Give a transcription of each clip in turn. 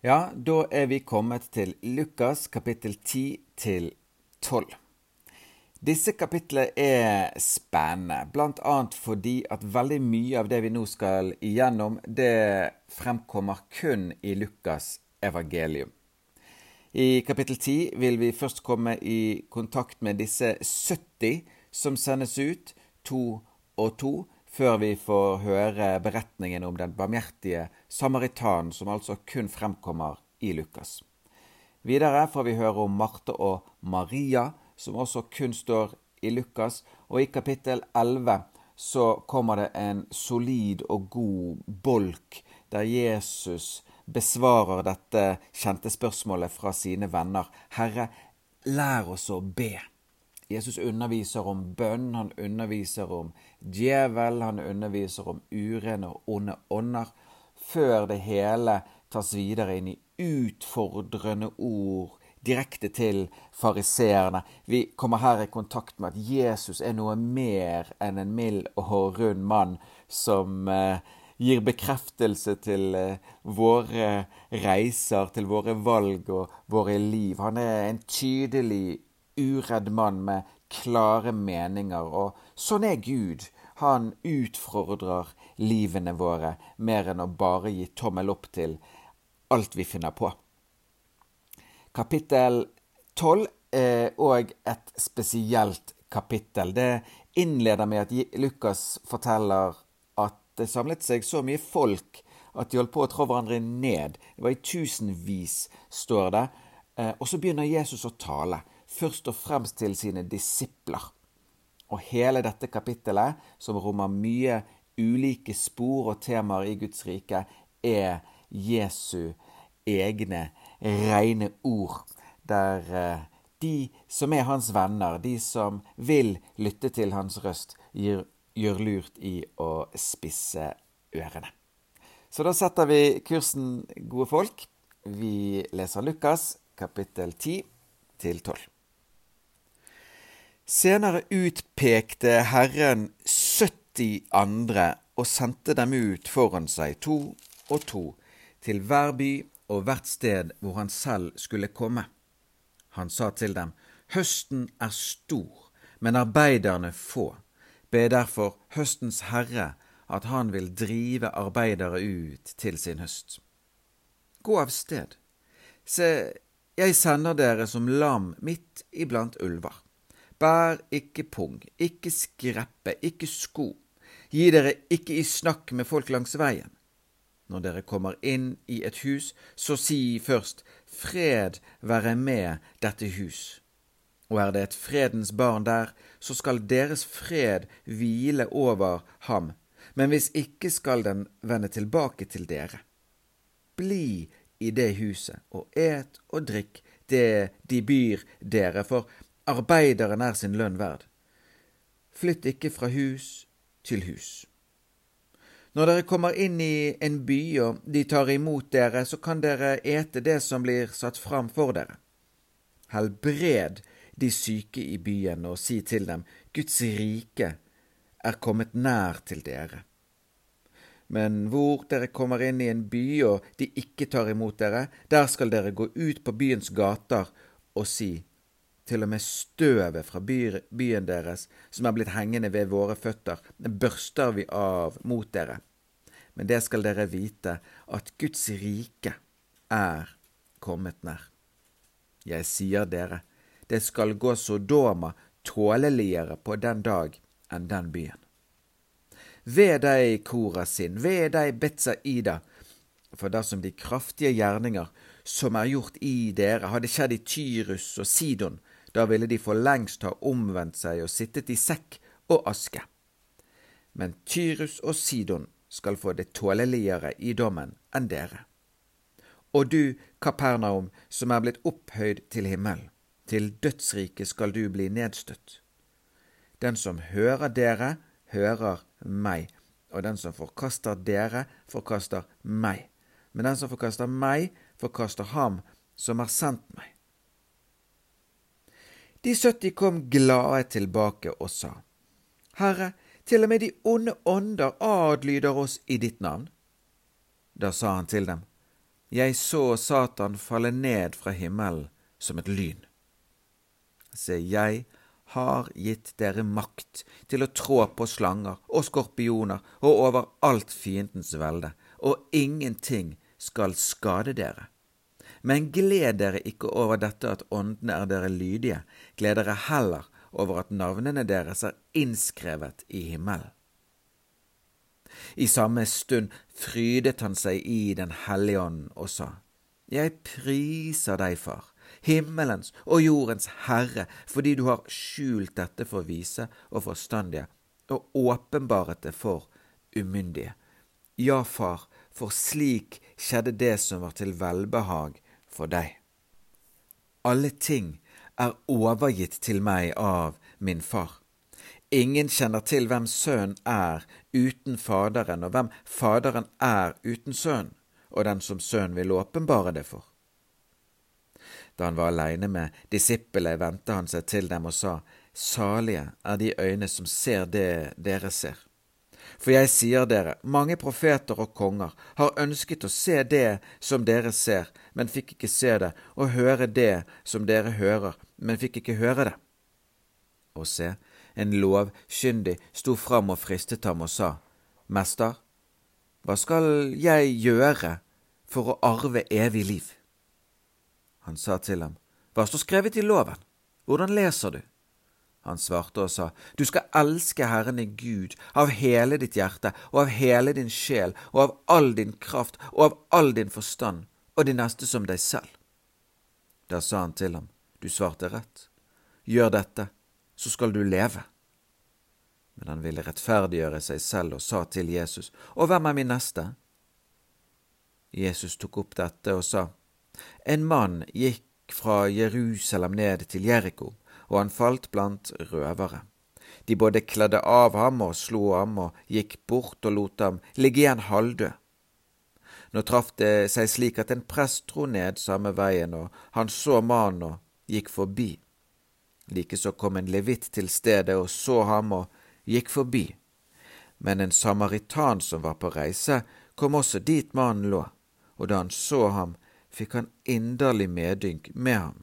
Ja, da er vi kommet til Lukas kapittel 10 til 12. Disse kapitlene er spennende, bl.a. fordi at veldig mye av det vi nå skal igjennom, det fremkommer kun i Lukas evangelium. I kapittel 10 vil vi først komme i kontakt med disse 70 som sendes ut, to og to, før vi får høre beretningen om den barmhjertige samaritan, som altså kun fremkommer i Lukas. Videre får vi høre om Marte og Maria, som også kun står i Lukas, og i kapittel 11 så kommer det en solid og god bolk der Jesus besvarer dette kjente spørsmålet fra sine venner. Herre, lær oss å be. Jesus underviser om bønn, han underviser om djevel, han underviser om urene og onde ånder, før det hele tas videre inn i utfordrende ord direkte til fariseerne. Vi kommer her i kontakt med at Jesus er noe mer enn en mild og rund mann som eh, gir bekreftelse til eh, våre reiser, til våre valg og våre liv. Han er en tydelig uredd mann med klare meninger, og sånn er Gud. Han utfordrer livene våre mer enn å bare gi tommel opp til alt vi finner på. Kapittel 12 er òg et spesielt kapittel. Det innleder med at Lukas forteller at det samlet seg så mye folk at de holdt på å trå hverandre ned. Det var i tusenvis, står det. Eh, og så begynner Jesus å tale først og fremst til sine disipler. Og hele dette kapittelet, som rommer mye ulike spor og temaer i Guds rike, er Jesu egne rene ord, der eh, de som er hans venner, de som vil lytte til hans røst, gjør, gjør lurt i å spisse ørene. Så da setter vi kursen, gode folk. Vi leser Lukas kapittel 10 til 12. Senere utpekte Herren 70 andre og sendte dem ut foran seg, to og to, til hver by og hvert sted hvor han selv skulle komme. Han sa til dem, Høsten er stor, men arbeiderne få. Be derfor høstens herre at han vil drive arbeidere ut til sin høst. Gå av sted. Se, jeg sender dere som lam midt iblant ulver. Bær ikke pung, ikke skreppe, ikke sko. Gi dere ikke i snakk med folk langs veien. Når dere kommer inn i et hus, så si først Fred være med dette hus. Og er det et fredens barn der, så skal deres fred hvile over ham, men hvis ikke skal den vende tilbake til dere. Bli i det huset, og et og drikk det de byr dere, for Arbeideren er sin lønn verd. Flytt ikke fra hus til hus. Når dere kommer inn i en by og de tar imot dere, så kan dere ete det som blir satt fram for dere. Helbred de syke i byen og si til dem, Guds rike er kommet nær til dere. Men hvor dere kommer inn i en by og de ikke tar imot dere, der skal dere gå ut på byens gater og si, til og med støvet fra byen deres, som er blitt hengende ved våre føtter, børster vi av mot dere. Men det skal dere vite, at Guds rike er kommet nær. Jeg sier dere, det skal gå Sodoma tåleligere på den dag enn den byen. Ved deg, Korasin, ved deg, Betzaida, for dersom de kraftige gjerninger som er gjort i dere, hadde skjedd i Tyrus og Sidon, da ville de for lengst ha omvendt seg og sittet i sekk og aske. Men Tyrus og Sidon skal få det tåleligere i dommen enn dere. Og du, Kapernaum, som er blitt opphøyd til himmelen, til dødsriket skal du bli nedstøtt. Den som hører dere, hører meg, og den som forkaster dere, forkaster meg. Men den som forkaster meg, forkaster ham som har sendt meg. De 70 kom glade tilbake og sa, Herre, til og med de onde ånder adlyder oss i ditt navn. Da sa han til dem, jeg så Satan falle ned fra himmelen som et lyn. Se, jeg har gitt dere makt til å trå på slanger og skorpioner og over alt fiendens velde, og ingenting skal skade dere. Men gled dere ikke over dette at åndene er dere lydige, gled dere heller over at navnene deres er innskrevet i himmelen. I samme stund frydet han seg i Den hellige ånd og sa, Jeg priser deg, Far, himmelens og jordens Herre, fordi du har skjult dette for vise og forstandige, og åpenbaret det for umyndige. Ja, Far, for slik skjedde det som var til velbehag for deg. Alle ting er overgitt til meg av min far. Ingen kjenner til hvem Sønnen er uten Faderen, og hvem Faderen er uten Sønnen, og den som Sønnen vil åpenbare det for. Da han var aleine med disiplene, vendte han seg til dem og sa, Salige er de øyne som ser det dere ser. For jeg sier dere, mange profeter og konger har ønsket å se det som dere ser, men fikk ikke se det, og høre det som dere hører, men fikk ikke høre det. Og se, en lovkyndig sto fram og fristet ham og sa, Mester, hva skal jeg gjøre for å arve evig liv? Han sa til ham, Hva står skrevet i loven? Hvordan leser du? Han svarte og sa, Du skal elske Herren din Gud av hele ditt hjerte og av hele din sjel og av all din kraft og av all din forstand, og de neste som deg selv. Da sa han til ham, Du svarte rett. Gjør dette, så skal du leve. Men han ville rettferdiggjøre seg selv og sa til Jesus, Og hvem er min neste? Jesus tok opp dette og sa, En mann gikk fra Jerusalem ned til Jeriko, og han falt blant røvere. De både kledde av ham og slo ham og gikk bort og lot ham ligge igjen halvdød. Nå traff det seg slik at en prest dro ned samme veien, og han så mannen og gikk forbi. Likeså kom en levitt til stedet og så ham og gikk forbi. Men en samaritan som var på reise, kom også dit mannen lå, og da han så ham, fikk han inderlig medynk med ham.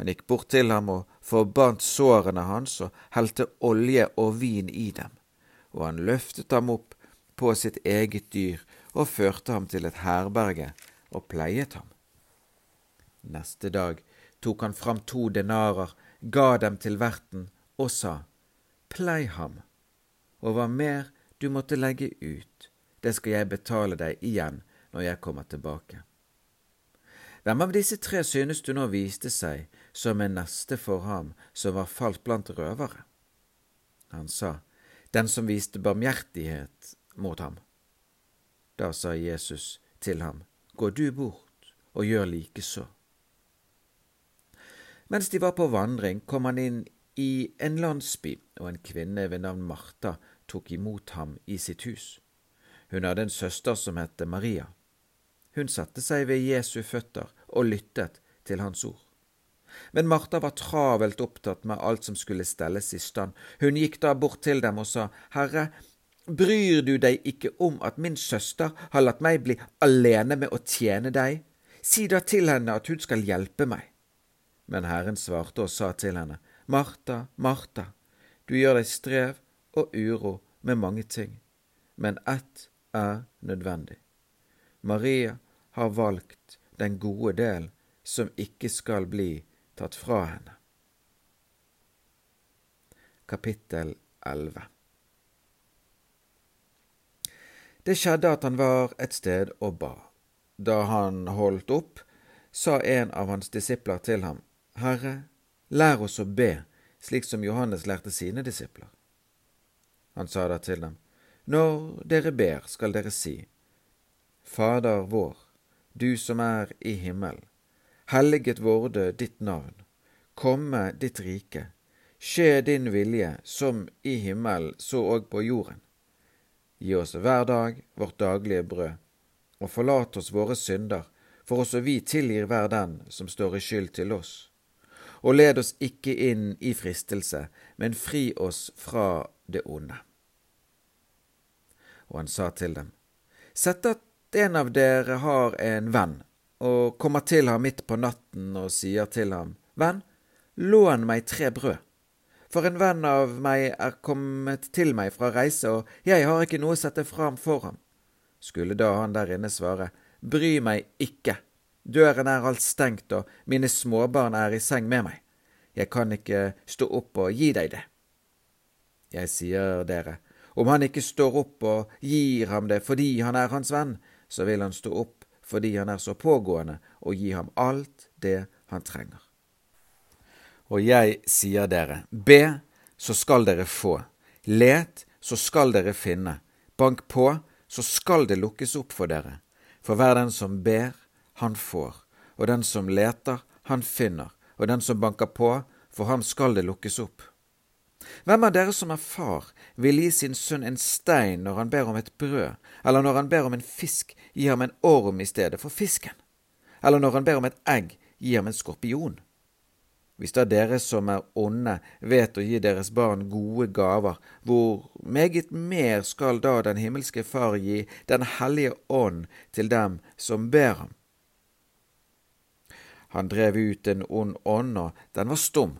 Han gikk bort til ham og forbandt sårene hans og helte olje og vin i dem, og han løftet ham opp på sitt eget dyr og førte ham til et herberge og pleiet ham. Neste dag tok han fram to denarer, ga dem til verten og sa, Plei ham, og hva mer du måtte legge ut, det skal jeg betale deg igjen når jeg kommer tilbake. Hvem av disse tre synes du nå viste seg som en neste for ham som var falt blant røvere? Han sa, Den som viste barmhjertighet mot ham. Da sa Jesus til ham, Gå du bort og gjør likeså. Mens de var på vandring, kom han inn i en landsby, og en kvinne ved navn Martha tok imot ham i sitt hus. Hun hadde en søster som het Maria. Hun satte seg ved Jesu føtter og lyttet til hans ord. Men Martha var travelt opptatt med alt som skulle stelles i stand. Hun gikk da bort til dem og sa, Herre, bryr du deg ikke om at min søster har latt meg bli alene med å tjene deg? Si da til henne at hun skal hjelpe meg. Men Herren svarte og sa til henne, Martha, Martha, du gjør deg strev og uro med mange ting, men ett er nødvendig. Maria har valgt den gode del som ikke skal bli tatt fra henne. Kapittel 11 Det skjedde at han var et sted og ba. Da han holdt opp, sa en av hans disipler til ham, Herre, lær oss å be, slik som Johannes lærte sine disipler. Han sa da til dem, Når dere ber, skal dere si, Fader vår, du som er i himmelen. Helliget vorde ditt navn. Komme ditt rike. Skje din vilje, som i himmelen, så òg på jorden. Gi oss hver dag vårt daglige brød, og forlat oss våre synder, for også vi tilgir hver den som står i skyld til oss. Og led oss ikke inn i fristelse, men fri oss fra det onde. Og han sa til dem, Sett at en av dere har en venn, og kommer til ham midt på natten og sier til ham, Venn, lån meg tre brød. For en venn av meg er kommet til meg fra reise, og jeg har ikke noe å sette fram for ham. Skulle da han der inne svare, Bry meg ikke, døren er alt stengt, og mine småbarn er i seng med meg. Jeg kan ikke stå opp og gi deg det. Jeg sier dere, om han ikke står opp og gir ham det fordi han er hans venn, så vil han stå opp fordi han er så pågående, og gi ham alt det han trenger. Og jeg sier dere, be, så skal dere få. Let, så skal dere finne. Bank på, så skal det lukkes opp for dere. For hver den som ber, han får. Og den som leter, han finner. Og den som banker på, for ham skal det lukkes opp. Hvem av dere som er far, vil gi sin sønn en stein når han ber om et brød, eller når han ber om en fisk, gi ham en orm i stedet for fisken? Eller når han ber om et egg, gi ham en skorpion? Hvis da dere som er onde, vet å gi deres barn gode gaver, hvor meget mer skal da den himmelske Far gi Den hellige ånd til dem som ber ham? Han drev ut en ond ånd, og den var stum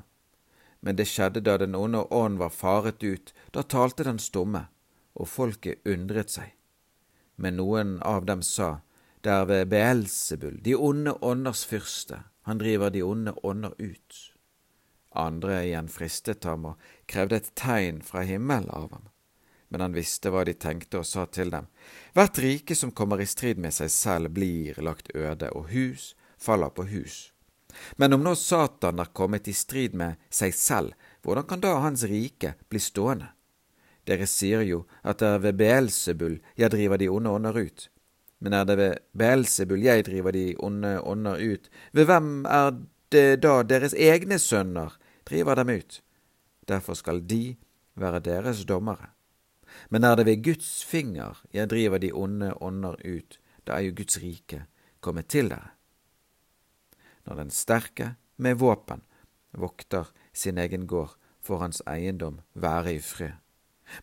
men det skjedde da den onde ånd var faret ut, da talte den stumme, og folket undret seg. Men noen av dem sa, det er ved Beelzebul, de onde ånders fyrste, han driver de onde ånder ut. Andre igjen fristet ham og krevde et tegn fra himmelen av ham. Men han visste hva de tenkte og sa til dem, hvert rike som kommer i strid med seg selv, blir lagt øde, og hus faller på hus. Men om nå Satan er kommet i strid med seg selv, hvordan kan da hans rike bli stående? Dere sier jo at det er ved Beelsebul jeg driver de onde ånder ut. Men er det ved Beelsebul jeg driver de onde ånder ut, ved hvem er det da deres egne sønner driver dem ut? Derfor skal de være deres dommere. Men er det ved Guds finger jeg driver de onde ånder ut, da er jo Guds rike kommet til dere når den sterke med våpen vokter sin egen gård, får hans eiendom være i fred.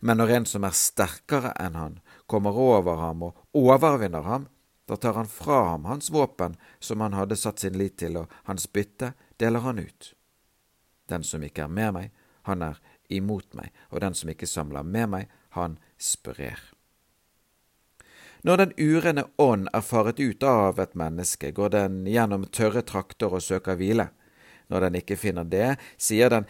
Men når en som er sterkere enn han, kommer over ham og overvinner ham, da tar han fra ham hans våpen som han hadde satt sin lit til, og hans bytte deler han ut. Den som ikke er med meg, han er imot meg, og den som ikke samler med meg, han sprer. Når den urene ånd er faret ut av et menneske, går den gjennom tørre trakter og søker hvile. Når den ikke finner det, sier den,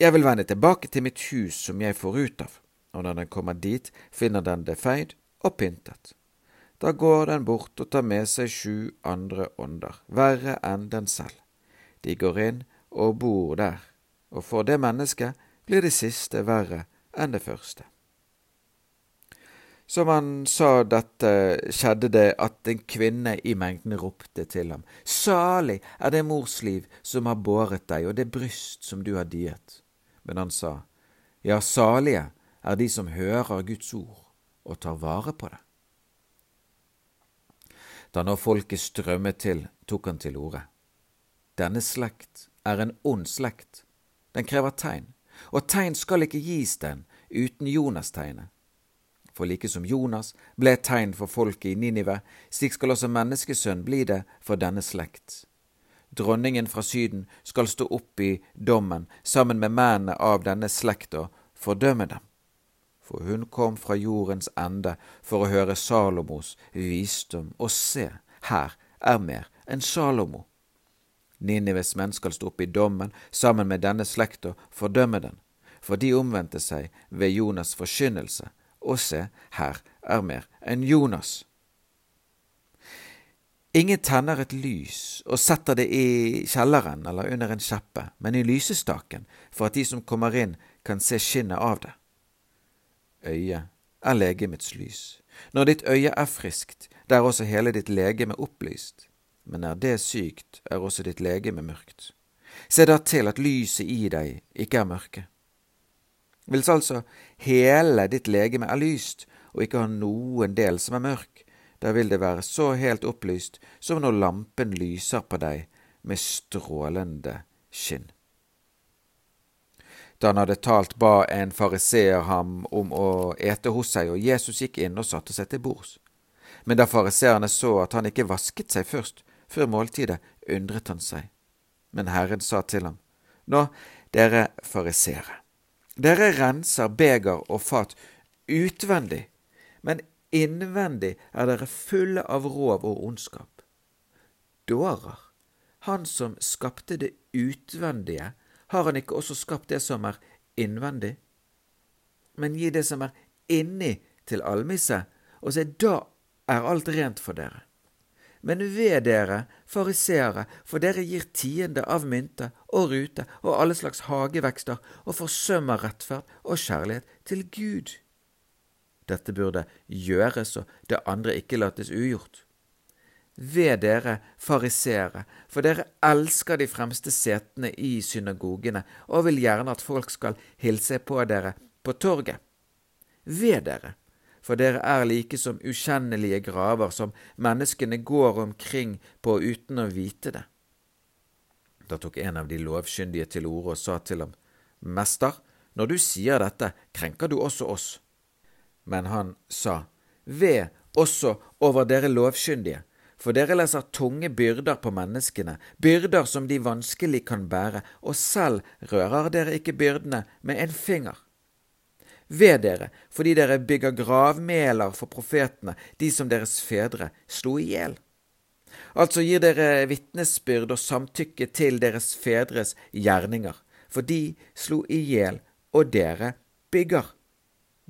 Jeg vil vende tilbake til mitt hus som jeg får ut av. Og når den kommer dit, finner den det feid og pyntet. Da går den bort og tar med seg sju andre ånder, verre enn den selv. De går inn og bor der, og for det mennesket blir det siste verre enn det første. Som han sa dette, skjedde det at en kvinne i mengden ropte til ham. Salig er det mors liv som har båret deg, og det bryst som du har diet. Men han sa, Ja, salige er de som hører Guds ord og tar vare på det. Da nå folket strømmet til, tok han til orde. Denne slekt er en ond slekt. Den krever tegn, og tegn skal ikke gis den uten Jonas-tegnet for like som Jonas ble et tegn for folket i Ninive, slik skal også menneskesønn bli det for denne slekt. Dronningen fra Syden skal stå opp i dommen sammen med mennene av denne slekta, fordømme dem. For hun kom fra jordens ende for å høre Salomos visdom, og se, her er mer enn Salomo. Ninives menn skal stå opp i dommen sammen med denne slekta, fordømme den, for de omvendte seg ved Jonas' forkynnelse, og se, her er mer enn Jonas. Ingen tenner et lys og setter det i kjelleren eller under en kjeppe, men i lysestaken, for at de som kommer inn, kan se skinnet av det. Øyet er legemets lys. Når ditt øye er friskt, det er også hele ditt legeme opplyst. Men er det sykt, er også ditt legeme mørkt. Se da til at lyset i deg ikke er mørke. Hvis altså hele ditt legeme er lyst og ikke har noen del som er mørk, da vil det være så helt opplyst som når lampen lyser på deg med strålende skinn. Da han hadde talt, ba en fariseer ham om å ete hos seg, og Jesus gikk inn og satte seg til bords. Men da fariseerne så at han ikke vasket seg først, før måltidet, undret han seg. Men Herren sa til ham, Nå, dere fariseere, dere renser beger og fat utvendig, men innvendig er dere fulle av rov og ondskap. Dårer, han som skapte det utvendige, har han ikke også skapt det som er innvendig? Men gi det som er inni til almisse, og se, da er alt rent for dere. Men ved dere, fariseere, for dere gir tiende av mynte og rute og alle slags hagevekster og forsømmer rettferd og kjærlighet til Gud. Dette burde gjøres og det andre ikke lates ugjort. Ved dere, fariseere, for dere elsker de fremste setene i synagogene og vil gjerne at folk skal hilse på dere på torget. Ved dere, for dere er like som ukjennelige graver som menneskene går omkring på uten å vite det. Da tok en av de lovkyndige til orde og sa til ham, Mester, når du sier dette, krenker du også oss. Men han sa, Ved også over dere lovkyndige, for dere leser tunge byrder på menneskene, byrder som de vanskelig kan bære, og selv rører dere ikke byrdene med en finger ved dere, fordi dere bygger gravmeler for profetene, de som deres fedre slo i hjel. Altså gir dere vitnesbyrd og samtykke til deres fedres gjerninger, for de slo i hjel, og dere bygger.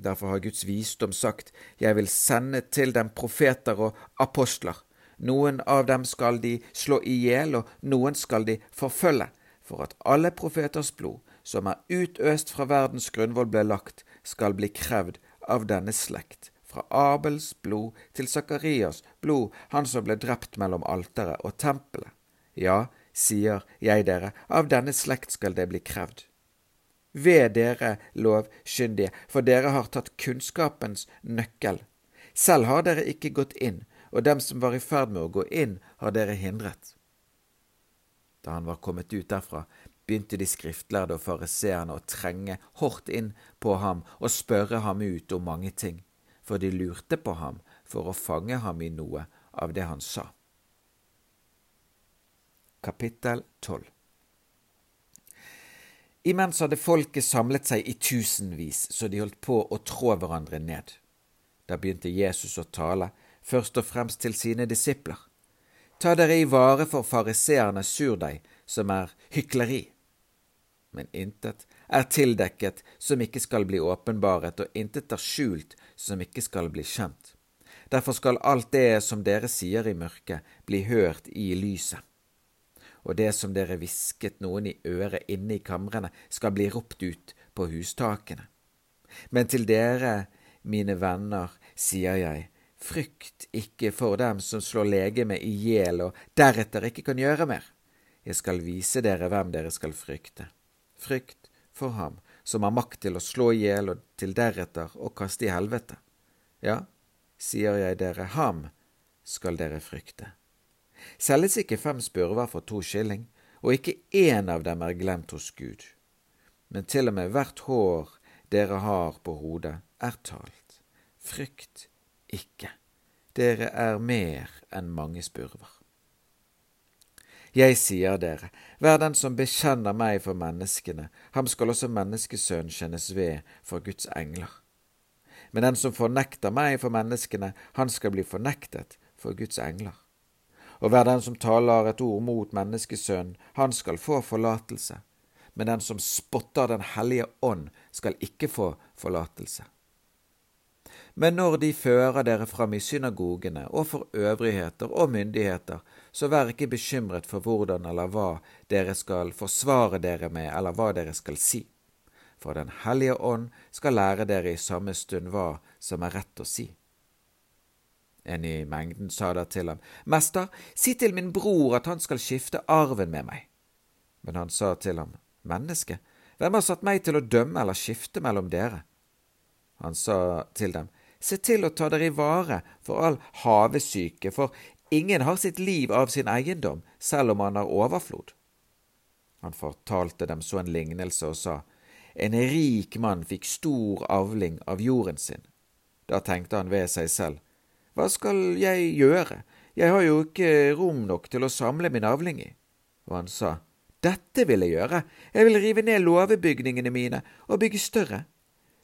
Derfor har Guds visdom sagt, Jeg vil sende til dem profeter og apostler. Noen av dem skal de slå i hjel, og noen skal de forfølge, for at alle profeters blod, som er utøst fra verdens grunnvoll, ble lagt, skal bli krevd av denne slekt, fra Abels blod til Sakarias blod, han som ble drept mellom alteret og tempelet. Ja, sier jeg dere, av denne slekt skal det bli krevd. Ved dere lovkyndige, for dere har tatt kunnskapens nøkkel. Selv har dere ikke gått inn, og dem som var i ferd med å gå inn, har dere hindret. Da han var kommet ut derfra, begynte de skriftlærde og fariseerne å trenge hardt inn på ham og spørre ham ut om mange ting, for de lurte på ham for å fange ham i noe av det han sa. Kapittel 12 Imens hadde folket samlet seg i tusenvis, så de holdt på å trå hverandre ned. Da begynte Jesus å tale, først og fremst til sine disipler. Ta dere i vare for fariseernes surdeig, som er hykleri men intet er tildekket som ikke skal bli åpenbaret, og intet er skjult som ikke skal bli kjent. Derfor skal alt det som dere sier i mørket, bli hørt i lyset. Og det som dere hvisket noen i øret inne i kamrene, skal bli ropt ut på hustakene. Men til dere, mine venner, sier jeg, frykt ikke for dem som slår legemet i hjel og deretter ikke kan gjøre mer. Jeg skal vise dere hvem dere skal frykte frykt for ham som har makt til å slå i hjel og til deretter å kaste i helvete. Ja, sier jeg dere, ham skal dere frykte. Selges ikke fem spurver for to skilling, og ikke én av dem er glemt hos Gud. Men til og med hvert hår dere har på hodet, er talt. Frykt ikke, dere er mer enn mange spurver. Jeg sier dere, hver den som bekjenner meg for menneskene, ham skal også menneskesønnen kjennes ved for Guds engler. Men den som fornekter meg for menneskene, han skal bli fornektet for Guds engler. Og hver den som taler et ord mot menneskesønnen, han skal få forlatelse. Men den som spotter Den hellige ånd, skal ikke få forlatelse. Men når de fører dere fram i synagogene og for øvrigheter og myndigheter, så vær ikke bekymret for hvordan eller hva dere skal forsvare dere med, eller hva dere skal si. For Den hellige ånd skal lære dere i samme stund hva som er rett å si. En i mengden sa da til ham, Mester, si til min bror at han skal skifte arven med meg. Men han sa til ham, Menneske, hvem har satt meg til å dømme eller skifte mellom dere? Han sa til dem, Se til å ta dere i vare for all havesyke, for ingen har sitt liv av sin eiendom, selv om han har overflod. Han fortalte dem så en lignelse og sa, En rik mann fikk stor avling av jorden sin. Da tenkte han ved seg selv, Hva skal jeg gjøre, jeg har jo ikke rom nok til å samle min avling i. Og han sa, Dette vil jeg gjøre, jeg vil rive ned låvebygningene mine og bygge større.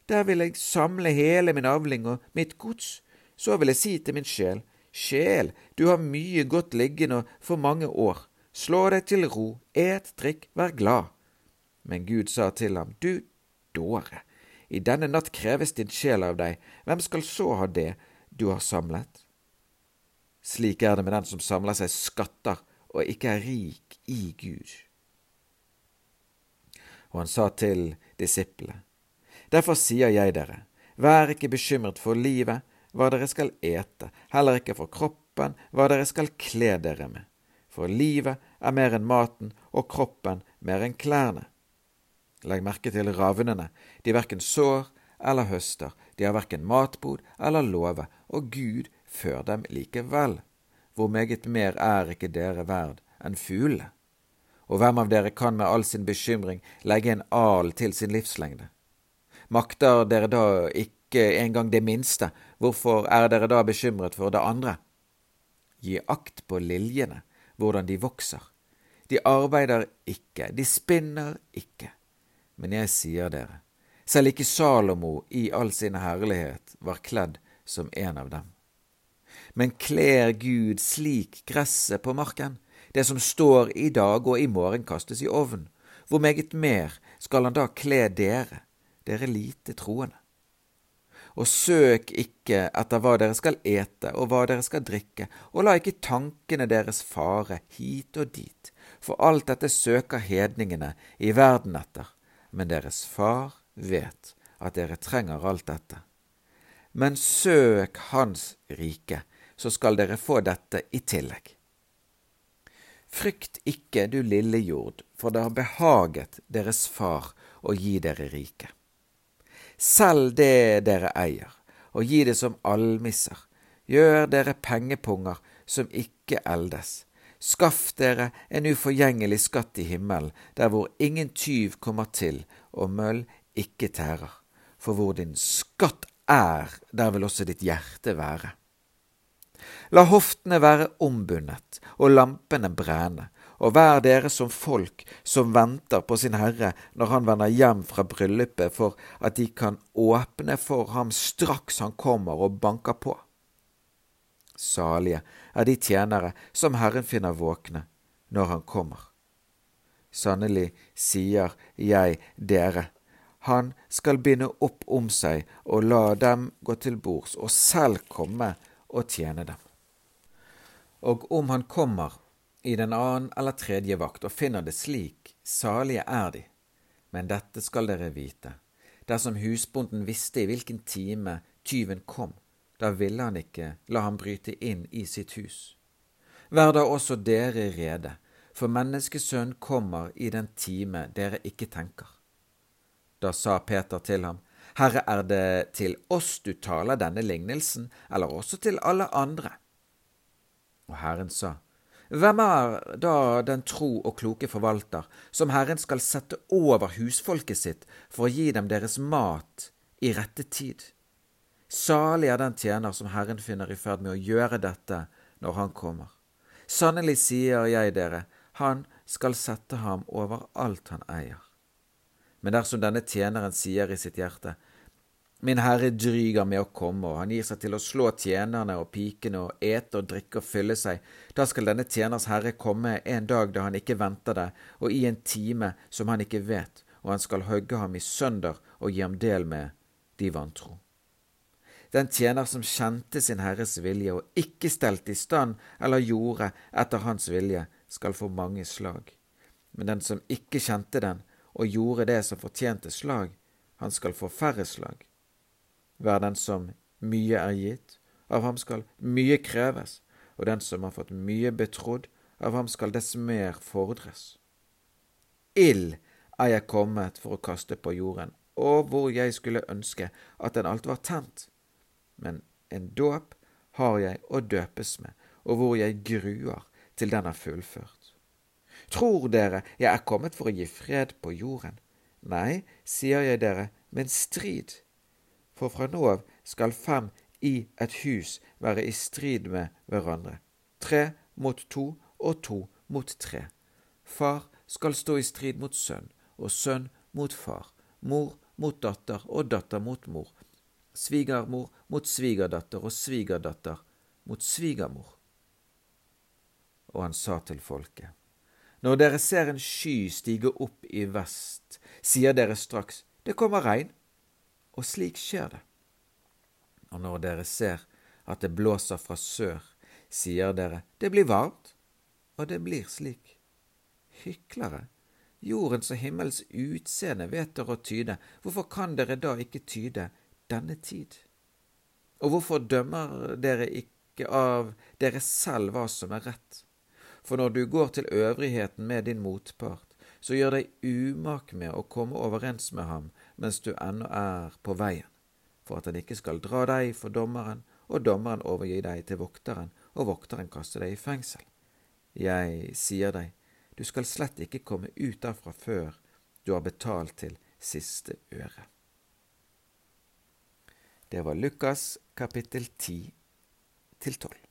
Der vil jeg samle hele min avling og mitt gods. Så vil jeg si til min sjel, Sjel, du har mye godt liggende for mange år. Slå deg til ro, et, drikk, vær glad. Men Gud sa til ham, Du dåre, i denne natt kreves din sjel av deg, hvem skal så ha det du har samlet? Slik er det med den som samler seg skatter og ikke er rik i Gud. Og han sa til disiplene, Derfor sier jeg dere, vær ikke bekymret for livet, hva dere skal ete, heller ikke for kroppen, hva dere skal kle dere med. For livet er mer enn maten, og kroppen mer enn klærne. Legg merke til ravnene, de verken sår eller høster, de har verken matbod eller låve, og Gud før dem likevel. Hvor meget mer er ikke dere verd enn fuglene? Og hvem av dere kan med all sin bekymring legge en al til sin livslengde? Makter dere da ikke engang det minste, hvorfor er dere da bekymret for det andre? Gi akt på liljene, hvordan de vokser. De arbeider ikke, de spinner ikke. Men jeg sier dere, selv ikke Salomo i all sin herlighet var kledd som en av dem. Men kler Gud slik gresset på marken, det som står i dag og i morgen kastes i ovn, hvor meget mer skal han da kle dere, dere lite troende. Og søk ikke etter hva dere skal ete og hva dere skal drikke, og la ikke tankene deres fare hit og dit, for alt dette søker hedningene i verden etter, men deres far vet at dere trenger alt dette. Men søk Hans rike, så skal dere få dette i tillegg. Frykt ikke, du lille jord, for det har behaget deres far å gi dere rike. Selg det dere eier, og gi det som almisser. Gjør dere pengepunger som ikke eldes. Skaff dere en uforgjengelig skatt i himmelen, der hvor ingen tyv kommer til og møll ikke tærer. For hvor din skatt er, der vil også ditt hjerte være. La hoftene være ombundet og lampene brenne, og vær dere som folk som venter på sin Herre når han vender hjem fra bryllupet, for at de kan åpne for ham straks han kommer og banker på. Salige er de tjenere som Herren finner våkne når han kommer. Sannelig sier jeg dere, han skal binde opp om seg og la dem gå til bords, og selv komme og tjene dem. Og om han kommer i den annen eller tredje vakt og finner det slik, salige er de. Men dette skal dere vite, dersom husbonden visste i hvilken time tyven kom, da ville han ikke la ham bryte inn i sitt hus. Vær da også dere rede, for menneskesønn kommer i den time dere ikke tenker. Da sa Peter til ham, Herre, er det til oss du taler denne lignelsen, eller også til alle andre? Og Herren sa, hvem er da den tro og kloke forvalter, som Herren skal sette over husfolket sitt for å gi dem deres mat i rette tid? Salig er den tjener som Herren finner i ferd med å gjøre dette når han kommer. Sannelig sier jeg dere, han skal sette ham over alt han eier. Men dersom denne tjeneren sier i sitt hjerte, Min herre dryger med å komme, og han gir seg til å slå tjenerne og pikene og ete og drikke og fylle seg. Da skal denne tjeners herre komme en dag da han ikke venter det, og i en time som han ikke vet, og han skal hogge ham i sønder og gi ham del med de vantro. Den tjener som kjente sin herres vilje og ikke stelte i stand eller gjorde etter hans vilje, skal få mange slag. Men den som ikke kjente den og gjorde det som fortjente slag, han skal få færre slag. Vær den som mye er gitt, av ham skal mye kreves, og den som har fått mye betrodd, av ham skal dess mer fordres. Ild er jeg kommet for å kaste på jorden, og hvor jeg skulle ønske at den alt var tent. Men en dåp har jeg å døpes med, og hvor jeg gruer til den er fullført. Tror dere jeg er kommet for å gi fred på jorden? Nei, sier jeg dere, men strid for fra nå av skal fem i et hus være i strid med hverandre. Tre mot to og to mot tre. Far skal stå i strid mot sønn, og sønn mot far, mor mot datter og datter mot mor, svigermor mot svigerdatter og svigerdatter mot svigermor. Og han sa til folket, Når dere ser en sky stige opp i vest, sier dere straks, Det kommer regn, og slik skjer det. Og når dere ser at det blåser fra sør, sier dere, Det blir varmt, og det blir slik. Hyklere, jordens og himmels utseende vet dere å tyde, hvorfor kan dere da ikke tyde denne tid? Og hvorfor dømmer dere ikke av dere selv hva som er rett? For når du går til øvrigheten med din motpart, så gjør deg umak med å komme overens med ham mens du ennå er på veien, for at han ikke skal dra deg for dommeren, og dommeren overgi deg til vokteren, og vokteren kaste deg i fengsel. Jeg sier deg, du skal slett ikke komme ut derfra før du har betalt til siste øre. Det var Lukas kapittel 10 til 12.